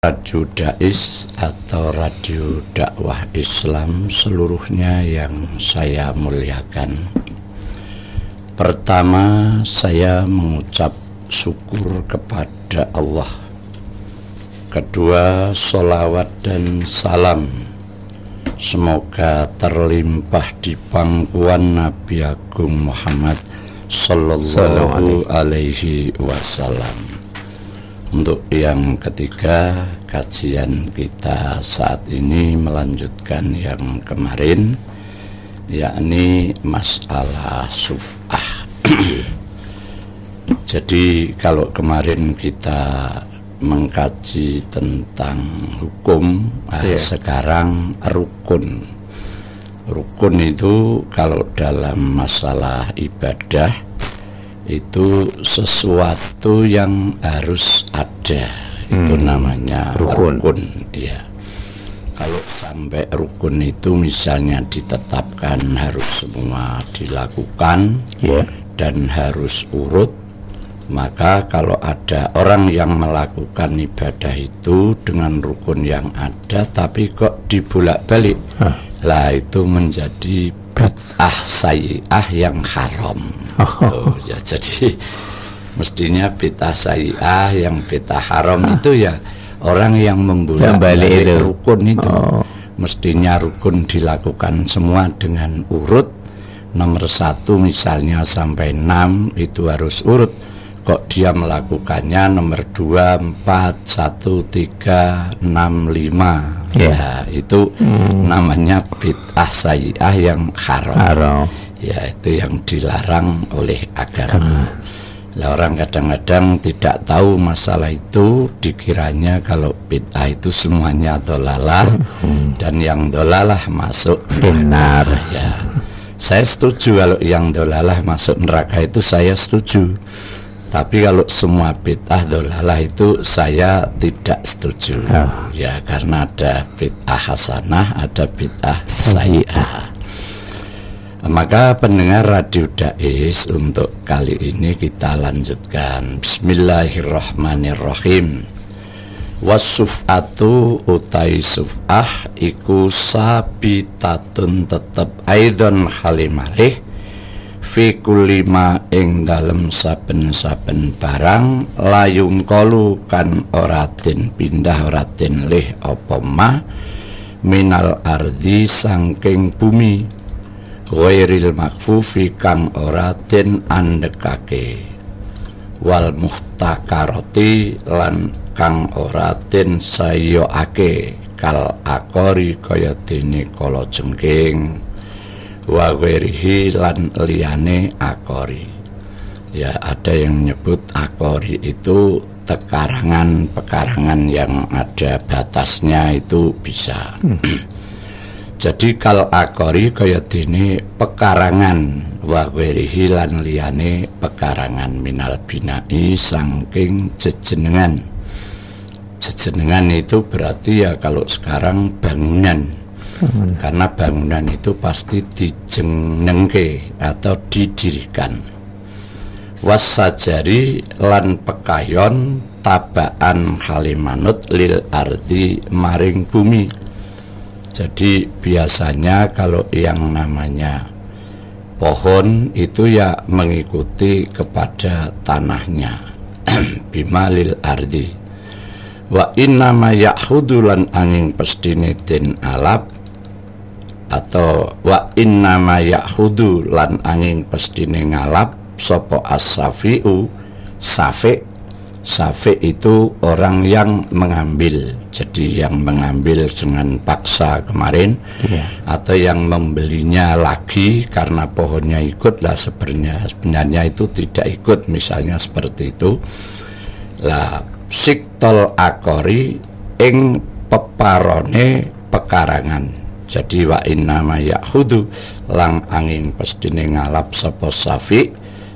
Radio Dais atau Radio Dakwah Islam seluruhnya yang saya muliakan. Pertama, saya mengucap syukur kepada Allah. Kedua, solawat dan salam semoga terlimpah di pangkuan Nabi Agung Muhammad Sallallahu Alaihi Wasallam. Untuk yang ketiga, kajian kita saat ini melanjutkan yang kemarin, yakni masalah sufah. Jadi kalau kemarin kita mengkaji tentang hukum, yeah. sekarang rukun. Rukun itu kalau dalam masalah ibadah itu sesuatu yang harus ada itu hmm. namanya rukun. rukun ya kalau sampai rukun itu misalnya ditetapkan harus semua dilakukan yeah. dan harus urut maka kalau ada orang yang melakukan ibadah itu dengan rukun yang ada tapi kok dibolak-balik huh. lah itu menjadi bid'ah sayi'ah yang haram. Oh. ya jadi mestinya bid'ah sayi'ah yang bid'ah haram ah. itu ya orang yang membolak balik rukun itu. Oh. mestinya rukun dilakukan semua dengan urut. Nomor satu misalnya sampai enam itu harus urut kok dia melakukannya nomor dua empat satu tiga enam lima yeah. ya itu hmm. namanya bid'ah sayyah yang haram. haram ya itu yang dilarang oleh agama lah orang kadang-kadang tidak tahu masalah itu dikiranya kalau bid'ah itu semuanya dolalah hmm. dan yang dolalah masuk benar ya saya setuju kalau yang dolalah masuk neraka itu saya setuju tapi kalau semua bid'ah dolalah itu saya tidak setuju. Oh. Ya karena ada bid'ah hasanah, ada bid'ah sayi'ah. Maka pendengar Radio Dais untuk kali ini kita lanjutkan. Bismillahirrahmanirrahim. Wasuf'atu utai suf'ah iku sabitatun tetep aidon halimalih fi kulima ing dalem saben-saben barang layung kolu kan ora den pindah ora den lih apa ma minal ardi sangking bumi. Ghairil makfufi kang ora den andekake. Wal muhtakaroti lan kang ora den sayoake kal akori kaya dene kala jengking wa lan liyane akori. Ya ada yang menyebut akori itu tekarangan pekarangan yang ada batasnya itu bisa. Hmm. jadi kalau akori kaya dini pekarangan wa lan liyane pekarangan. Minal binai sangking jejenengan. Jejenengan itu berarti ya kalau sekarang bangunan karena bangunan itu pasti dijenengke atau didirikan. Wasajari lan pekayon tabaan halimanut lil ardi maring bumi. Jadi biasanya kalau yang namanya pohon itu ya mengikuti kepada tanahnya. Bima lil ardi. Wa inna ma ya'khudulan angin pestine alap atau wa inna ma ya'khudu lan angin pestine ngalap sopo as-safi'u safi. Safi itu orang yang mengambil jadi yang mengambil dengan paksa kemarin yeah. atau yang membelinya lagi karena pohonnya ikut lah sebenarnya sebenarnya itu tidak ikut misalnya seperti itu. Lah siktol akori ing peparone pekarangan jadi wa inna ma ya'khudu lang angin pestine ngalap sapa safi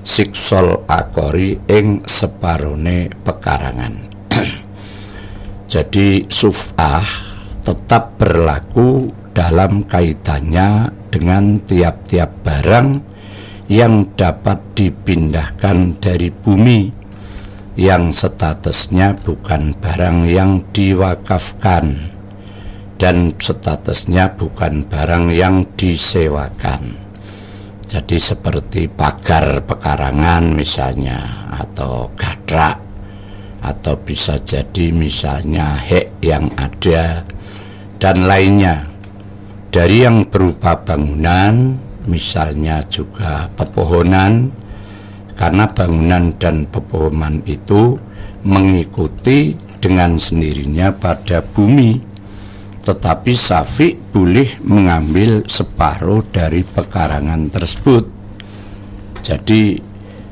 siksol akori ing separone pekarangan. Jadi sufah tetap berlaku dalam kaitannya dengan tiap-tiap barang yang dapat dipindahkan dari bumi yang statusnya bukan barang yang diwakafkan dan statusnya bukan barang yang disewakan. Jadi seperti pagar pekarangan misalnya atau gadrak atau bisa jadi misalnya hek yang ada dan lainnya dari yang berupa bangunan misalnya juga pepohonan karena bangunan dan pepohonan itu mengikuti dengan sendirinya pada bumi tetapi Safi boleh mengambil separuh dari pekarangan tersebut. Jadi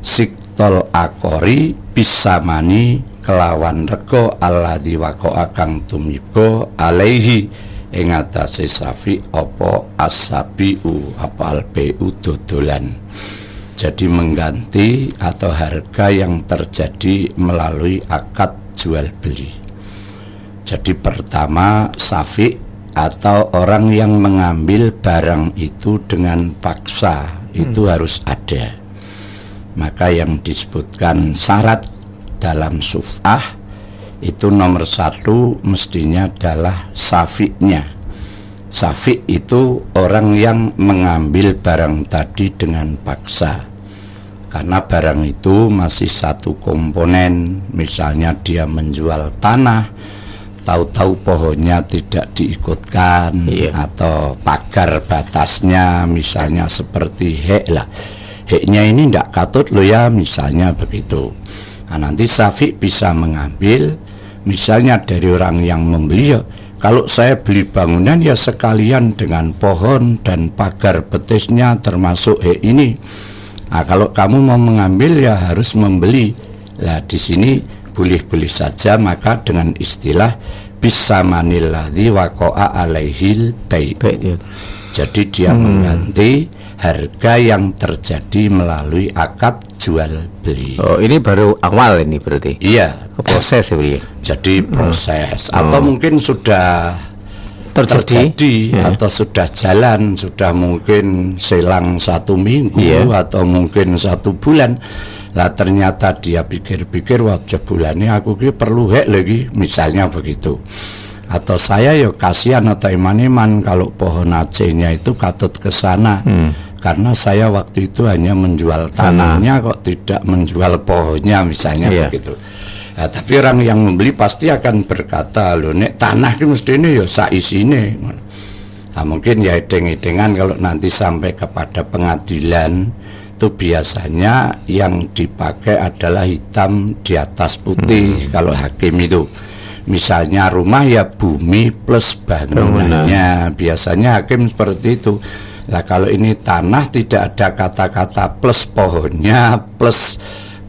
siktol akori bisa mani kelawan rego Allah diwako akang tumibo alaihi ing atase safi apa asabiu apa albu dodolan. Jadi mengganti atau harga yang terjadi melalui akad jual beli. Jadi pertama safi atau orang yang mengambil barang itu dengan paksa itu hmm. harus ada. Maka yang disebutkan syarat dalam sufah itu nomor satu mestinya adalah safinya. Safi itu orang yang mengambil barang tadi dengan paksa karena barang itu masih satu komponen misalnya dia menjual tanah tahu-tahu pohonnya tidak diikutkan iya. atau pagar batasnya misalnya seperti hek lah. Heknya ini tidak katut loh ya misalnya begitu. Nah, nanti Safi bisa mengambil misalnya dari orang yang membeli ya kalau saya beli bangunan ya sekalian dengan pohon dan pagar betisnya termasuk hek ini. Nah, kalau kamu mau mengambil ya harus membeli. Lah di sini boleh-boleh saja maka dengan istilah bisa manilladzi waqa'a alaihil. Ya. Jadi dia hmm. mengganti harga yang terjadi melalui akad jual beli. Oh, ini baru awal ini berarti. Iya, oh, proses ya. Jadi hmm. proses hmm. atau mungkin sudah terjadi, terjadi ya. atau sudah jalan, sudah mungkin selang satu minggu ya. atau mungkin satu bulan lah ternyata dia pikir-pikir wajah bulannya aku ki perlu hek lagi misalnya begitu. Atau saya ya kasihan atau iman-iman kalau pohon acehnya itu katut ke sana. Hmm. karena saya waktu itu hanya menjual tanahnya kok tidak menjual pohonnya misalnya yeah. begitu. Nah, tapi orang yang membeli pasti akan berkata loh nek tanah itu mesti ini ya saisine nah, mungkin ya hitung-hitungan kalau nanti sampai kepada pengadilan itu biasanya yang dipakai adalah hitam di atas putih hmm. kalau hakim itu. Misalnya rumah ya bumi plus bangunannya. Biasanya hakim seperti itu. Lah kalau ini tanah tidak ada kata-kata plus pohonnya plus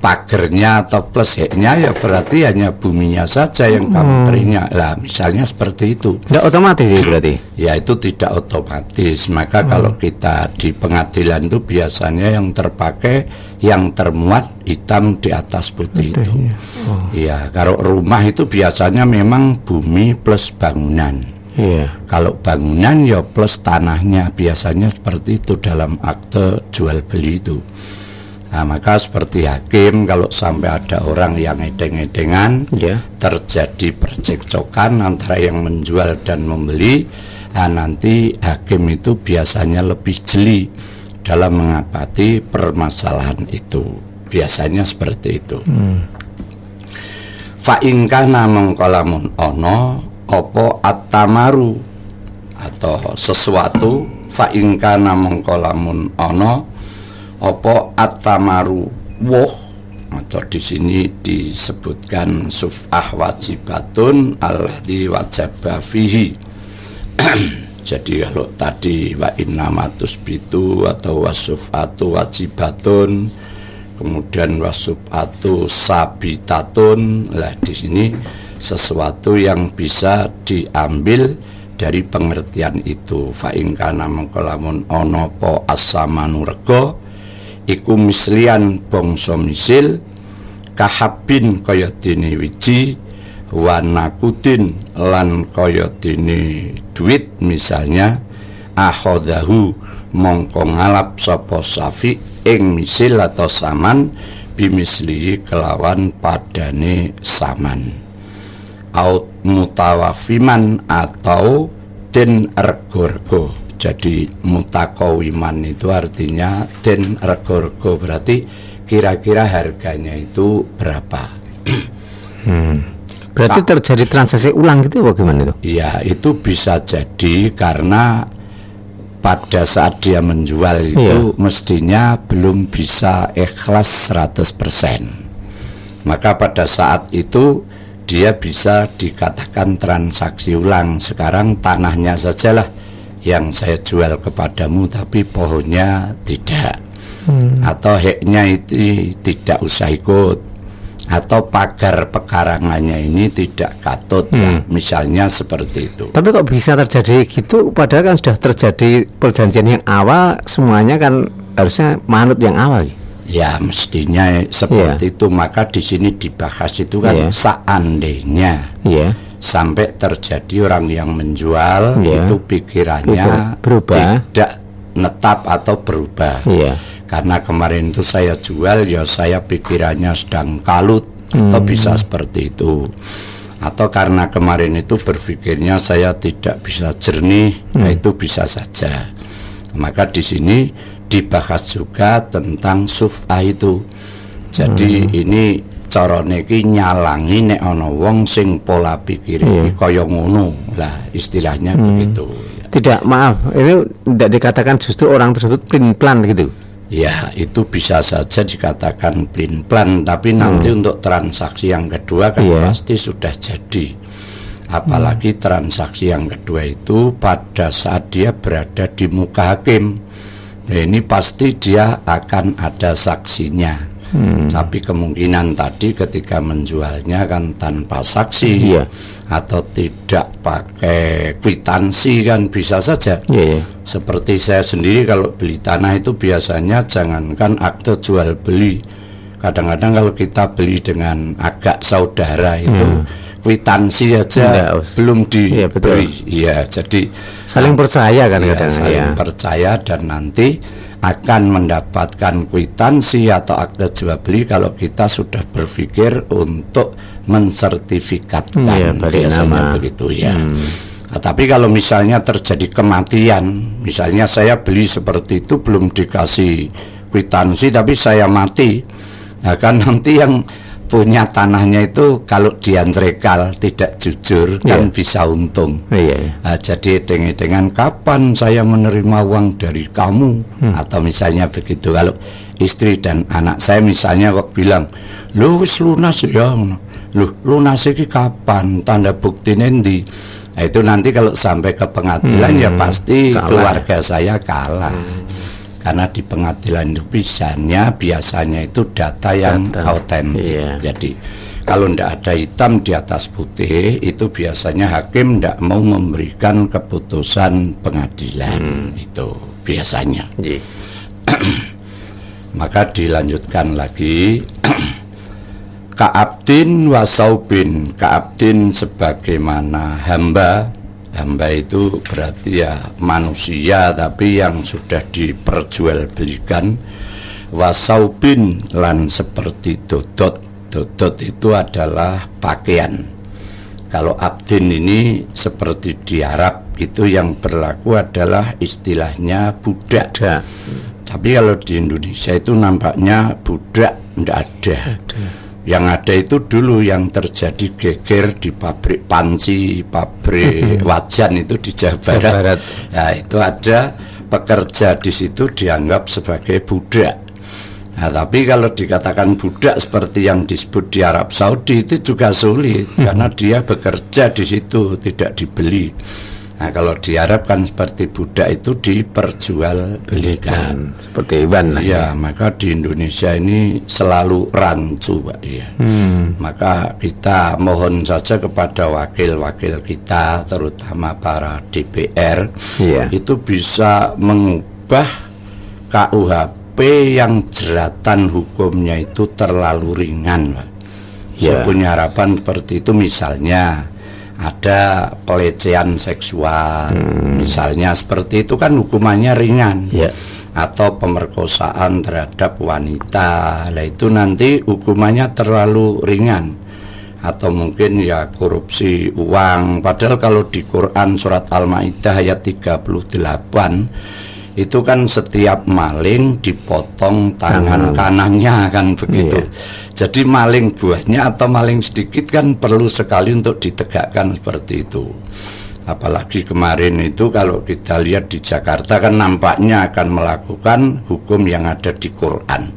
pagernya atau plus heknya ya berarti hanya buminya saja yang kamu hmm. terima lah misalnya seperti itu tidak otomatis sih berarti ya itu tidak otomatis maka hmm. kalau kita di pengadilan itu biasanya yang terpakai yang termuat hitam di atas putih Betul, itu ya. Oh. ya kalau rumah itu biasanya memang bumi plus bangunan yeah. Kalau bangunan ya plus tanahnya biasanya seperti itu dalam akte jual beli itu. Nah, maka seperti hakim kalau sampai ada orang yang edeng-edengan yeah. terjadi percekcokan antara yang menjual dan membeli, nah, nanti hakim itu biasanya lebih jeli dalam mengapati permasalahan itu. Biasanya seperti itu. Hmm. Fa'ingkana mengkolamun ono opo atamaru atau sesuatu fa'ingkana mengkolamun ono apa atamaru woh. Atau di sini disebutkan sufah wajibatun alladhi wajaba fihi. Jadi kalau tadi wa innamatus bitu atau wasufatu wajibatun kemudian wasufatu sabitatun. Lah di sini sesuatu yang bisa diambil dari pengertian itu. Fa ingkana mengkolamun ono po asamanu rego iku mislian bangsa misil kahabin kaya dene wiji wanakudin lan kaya dene duit misalnya akhodahu mongko ngalap sapa safi ing misil atau saman bimisli kelawan padane saman. Aut mutawafiman atau den rego jadi mutakowiman itu artinya den rego berarti kira-kira harganya itu berapa hmm. berarti terjadi transaksi ulang gitu bagaimana itu iya itu bisa jadi karena pada saat dia menjual itu iya. mestinya belum bisa ikhlas 100%. Maka pada saat itu dia bisa dikatakan transaksi ulang. Sekarang tanahnya sajalah yang saya jual kepadamu tapi pohonnya tidak. Hmm. Atau heknya itu tidak usah ikut atau pagar pekarangannya ini tidak katut hmm. ya, misalnya seperti itu. Tapi kok bisa terjadi gitu padahal kan sudah terjadi perjanjian yang awal semuanya kan harusnya manut yang awal ya. mestinya seperti yeah. itu maka di sini dibahas itu kan yeah. seandainya yeah. Sampai terjadi orang yang menjual yeah. itu pikirannya berubah tidak netap atau berubah. Yeah karena kemarin itu saya jual ya saya pikirannya sedang kalut hmm. atau bisa seperti itu atau karena kemarin itu berpikirnya saya tidak bisa jernih hmm. nah itu bisa saja maka di sini dibahas juga tentang sufa itu jadi hmm. ini carane iki nyalangi nek ana wong sing pola pikir yeah. kaya ngono lah istilahnya hmm. begitu tidak maaf ini tidak dikatakan justru orang tersebut plan gitu Ya itu bisa saja dikatakan plan plan Tapi hmm. nanti untuk transaksi yang kedua kan yeah. pasti sudah jadi Apalagi hmm. transaksi yang kedua itu pada saat dia berada di muka hakim nah, Ini pasti dia akan ada saksinya Hmm. Tapi kemungkinan tadi ketika menjualnya kan tanpa saksi yeah. atau tidak pakai kwitansi kan bisa saja. Yeah, yeah. Seperti saya sendiri kalau beli tanah itu biasanya jangankan akte jual beli. Kadang-kadang kalau kita beli dengan agak saudara itu hmm. kwitansi aja Enggak, belum diberi. Iya, jadi saling percaya kan ya, kadang saling ya. percaya dan nanti akan mendapatkan kwitansi atau akte jual beli kalau kita sudah berpikir untuk mensertifikatkan ya, biasanya nama. begitu ya. Hmm. Nah, tapi kalau misalnya terjadi kematian, misalnya saya beli seperti itu belum dikasih kwitansi tapi saya mati, nah kan nanti yang punya tanahnya itu kalau dianjrekal tidak jujur yeah. kan bisa untung. Yeah, yeah. Nah, jadi dengan kapan saya menerima uang dari kamu hmm. atau misalnya begitu kalau istri dan anak saya misalnya kok bilang lu wis lunas ya lu lunas ini kapan tanda bukti nanti nah, itu nanti kalau sampai ke pengadilan ya hmm. ya pasti kalah. keluarga saya kalah hmm karena di pengadilan itu bisanya biasanya itu data yang autentik. Iya. Jadi kalau tidak ada hitam di atas putih itu biasanya hakim tidak mau memberikan keputusan pengadilan hmm. itu biasanya. Iya. Maka dilanjutkan lagi Kaabdin wasaubin Kaabdin sebagaimana hamba hamba itu berarti ya manusia tapi yang sudah diperjualbelikan wasaubin lan seperti dodot. Dodot itu adalah pakaian. Kalau abdin ini seperti di Arab itu yang berlaku adalah istilahnya budak. Tapi kalau di Indonesia itu nampaknya budak tidak ada, ada yang ada itu dulu yang terjadi geger di pabrik panci, pabrik wajan itu di Jawa Barat. Barat. Ya, itu ada pekerja di situ dianggap sebagai budak. Nah, tapi kalau dikatakan budak seperti yang disebut di Arab Saudi itu juga sulit karena dia bekerja di situ tidak dibeli. Nah kalau diharapkan seperti budak itu diperjualbelikan seperti Iwan lah. Ya, maka di Indonesia ini selalu rancu, Pak. Ya. Hmm. Maka kita mohon saja kepada wakil-wakil kita, terutama para DPR, ya. itu bisa mengubah KUHP yang jeratan hukumnya itu terlalu ringan, Pak. Ya. Saya punya harapan seperti itu misalnya ada pelecehan seksual hmm. misalnya seperti itu kan hukumannya ringan yeah. atau pemerkosaan terhadap wanita. Lah itu nanti hukumannya terlalu ringan atau mungkin ya korupsi uang. Padahal kalau di Quran surat Al-Maidah ayat 38 itu kan setiap maling dipotong tangan kanannya kan begitu. Iya. Jadi maling buahnya atau maling sedikit kan perlu sekali untuk ditegakkan seperti itu apalagi kemarin itu kalau kita lihat di Jakarta kan nampaknya akan melakukan hukum yang ada di Quran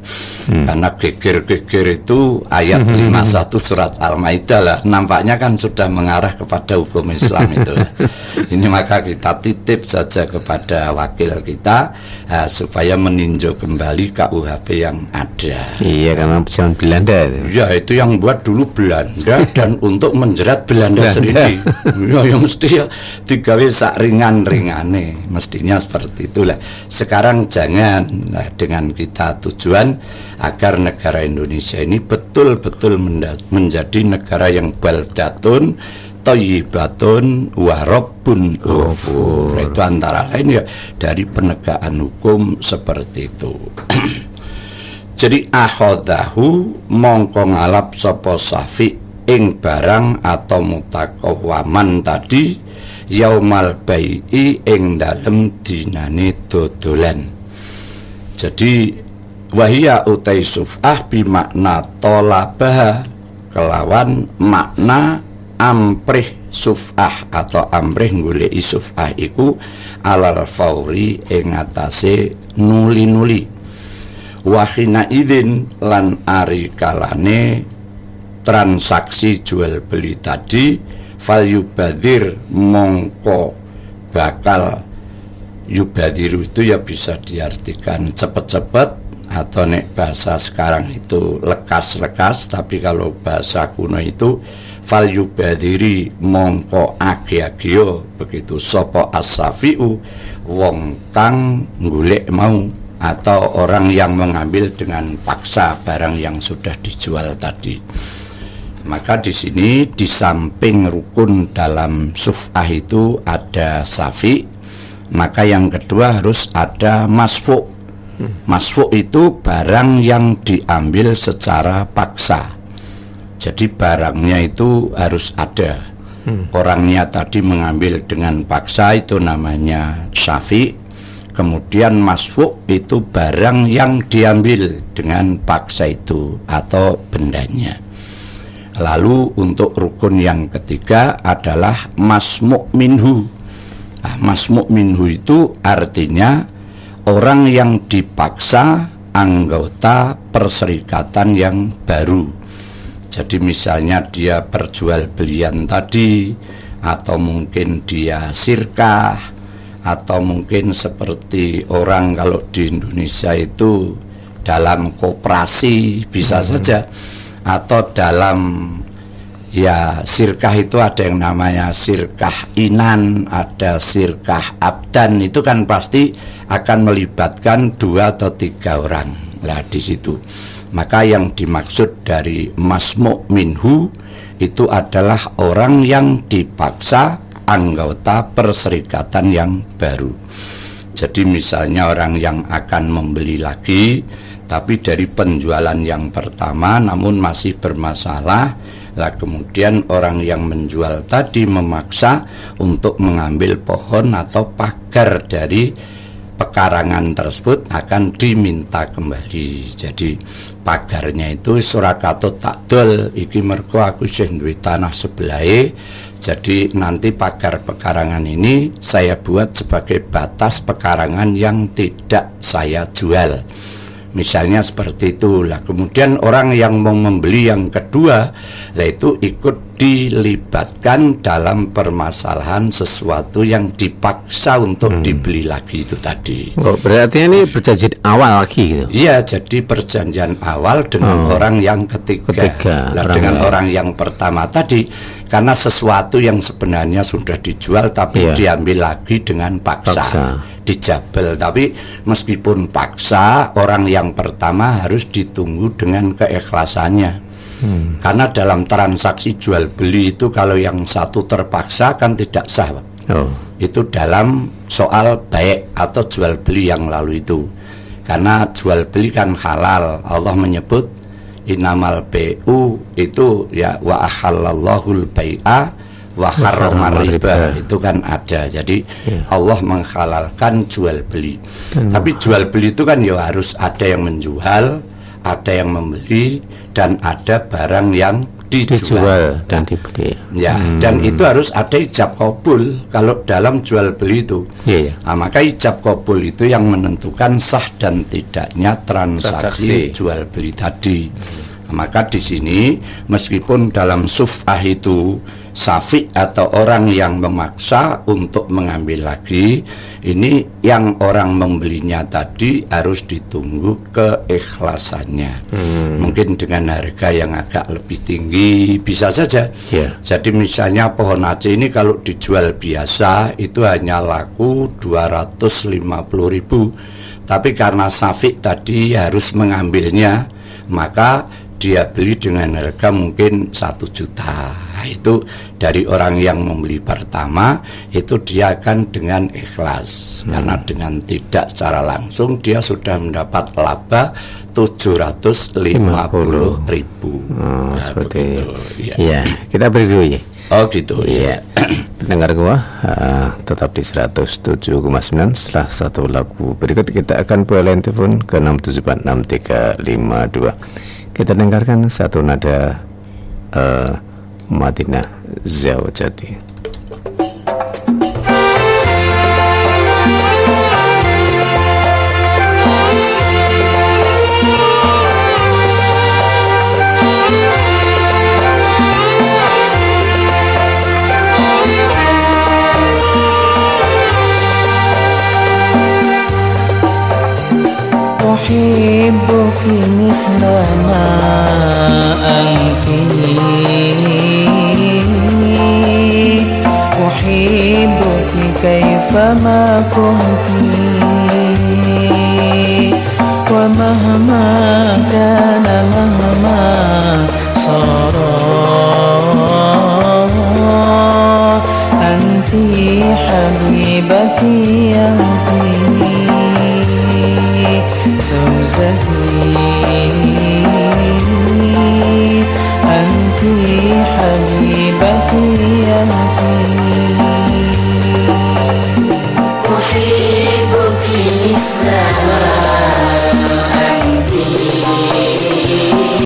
hmm. karena geger-geger itu ayat hmm. 51 surat Al-Maidah lah nampaknya kan sudah mengarah kepada hukum Islam itu ini maka kita titip saja kepada wakil kita uh, supaya meninjau kembali KUHP yang ada iya karena zaman Belanda itu. ya itu yang buat dulu Belanda dan untuk menjerat Belanda, Belanda. sendiri ya yang mesti ya digawe sak ringan-ringane. Mestinya seperti itulah sekarang jangan. Nah, dengan kita tujuan agar negara Indonesia ini betul-betul menjadi negara yang baldatun toyibatun warobun ghafur. Itu antara lain ya dari penegakan hukum seperti itu. Jadi akhodahu mongko ngalap sopo safi ing barang atau mutakawaman tadi yaumal bai'i ing dalem dinane dodolan. Jadi wahia utai suf'ah bimakna tolabah kelawan makna amprih suf'ah atau amprih goleki suf'ah iku alal fauri ing atase nuli-nuli. Wahina idin lan ari kalane transaksi jual beli tadi fal yubadir mongko bakal yubadiru itu ya bisa diartikan cepet-cepet atau nek bahasa sekarang itu lekas-lekas tapi kalau bahasa kuno itu fal yubadiri mongko age-ageo begitu sopo asafiu wong kang ngulek mau atau orang yang mengambil dengan paksa barang yang sudah dijual tadi maka di sini di samping rukun dalam suf'ah itu ada safi, maka yang kedua harus ada masfu. Masfu itu barang yang diambil secara paksa. Jadi barangnya itu harus ada. Orangnya tadi mengambil dengan paksa itu namanya safi. Kemudian masfu itu barang yang diambil dengan paksa itu atau bendanya. Lalu untuk rukun yang ketiga adalah masmuk minhu. Nah, masmuk minhu itu artinya orang yang dipaksa anggota perserikatan yang baru. Jadi misalnya dia perjual belian tadi atau mungkin dia sirkah atau mungkin seperti orang kalau di Indonesia itu dalam koperasi bisa hmm. saja atau dalam ya sirkah itu ada yang namanya sirkah inan, ada sirkah abdan itu kan pasti akan melibatkan dua atau tiga orang lah di situ. Maka yang dimaksud dari masmuk minhu itu adalah orang yang dipaksa anggota perserikatan yang baru. Jadi misalnya orang yang akan membeli lagi tapi dari penjualan yang pertama namun masih bermasalah. Lah kemudian orang yang menjual tadi memaksa untuk mengambil pohon atau pagar dari pekarangan tersebut akan diminta kembali. Jadi pagarnya itu surakato takdol. Iki mergo aku sih tanah sebelah jadi nanti pagar pekarangan ini saya buat sebagai batas pekarangan yang tidak saya jual Misalnya seperti itulah. Kemudian orang yang mau membeli yang kedua, lah itu ikut dilibatkan dalam permasalahan sesuatu yang dipaksa untuk hmm. dibeli lagi itu tadi. Oh, berarti ini perjanjian awal lagi gitu. Iya, jadi perjanjian awal dengan oh. orang yang ketiga. ketiga lah dengan ya. orang yang pertama tadi karena sesuatu yang sebenarnya sudah dijual tapi iya. diambil lagi dengan paksa. paksa dijabel tapi meskipun paksa orang yang pertama harus ditunggu dengan keikhlasannya hmm. karena dalam transaksi jual beli itu kalau yang satu terpaksa kan tidak sah oh. itu dalam soal baik atau jual beli yang lalu itu karena jual beli kan halal Allah menyebut inamal bu itu ya wa ahallallahul bai'a wa harramal riba itu kan ada jadi ya. Allah menghalalkan jual beli hmm. tapi jual beli itu kan ya harus ada yang menjual ada yang membeli dan ada barang yang dijual, dijual dan dibeli. Ya, hmm. dan itu harus ada ijab kabul kalau dalam jual beli itu. Yeah, yeah. Nah, maka ijab kabul itu yang menentukan sah dan tidaknya transaksi, transaksi. jual beli tadi. Nah, maka di sini meskipun dalam sufah itu safi atau orang yang memaksa untuk mengambil lagi ini yang orang membelinya tadi harus ditunggu keikhlasannya hmm. mungkin dengan harga yang agak lebih tinggi bisa saja yeah. jadi misalnya pohon aceh ini kalau dijual biasa itu hanya laku 250 ribu tapi karena Safi tadi harus mengambilnya maka dia beli dengan harga mungkin satu juta itu dari orang yang membeli pertama itu dia akan dengan ikhlas hmm. karena dengan tidak secara langsung dia sudah mendapat laba 750 ribu oh, nah, seperti itu ya. ya kita beri dulu ya Oh gitu ya. Pendengar gua uh, tetap di 107,9 setelah satu lagu berikut kita akan boleh telepon ke 6746352. Kita dengarkan satu nada uh, Madinah Zawjati. أحبك مثل ما أنت أحبك كيفما كنت ومهما كان مهما صار أنت حبيبتي زهير أنت حبيبي.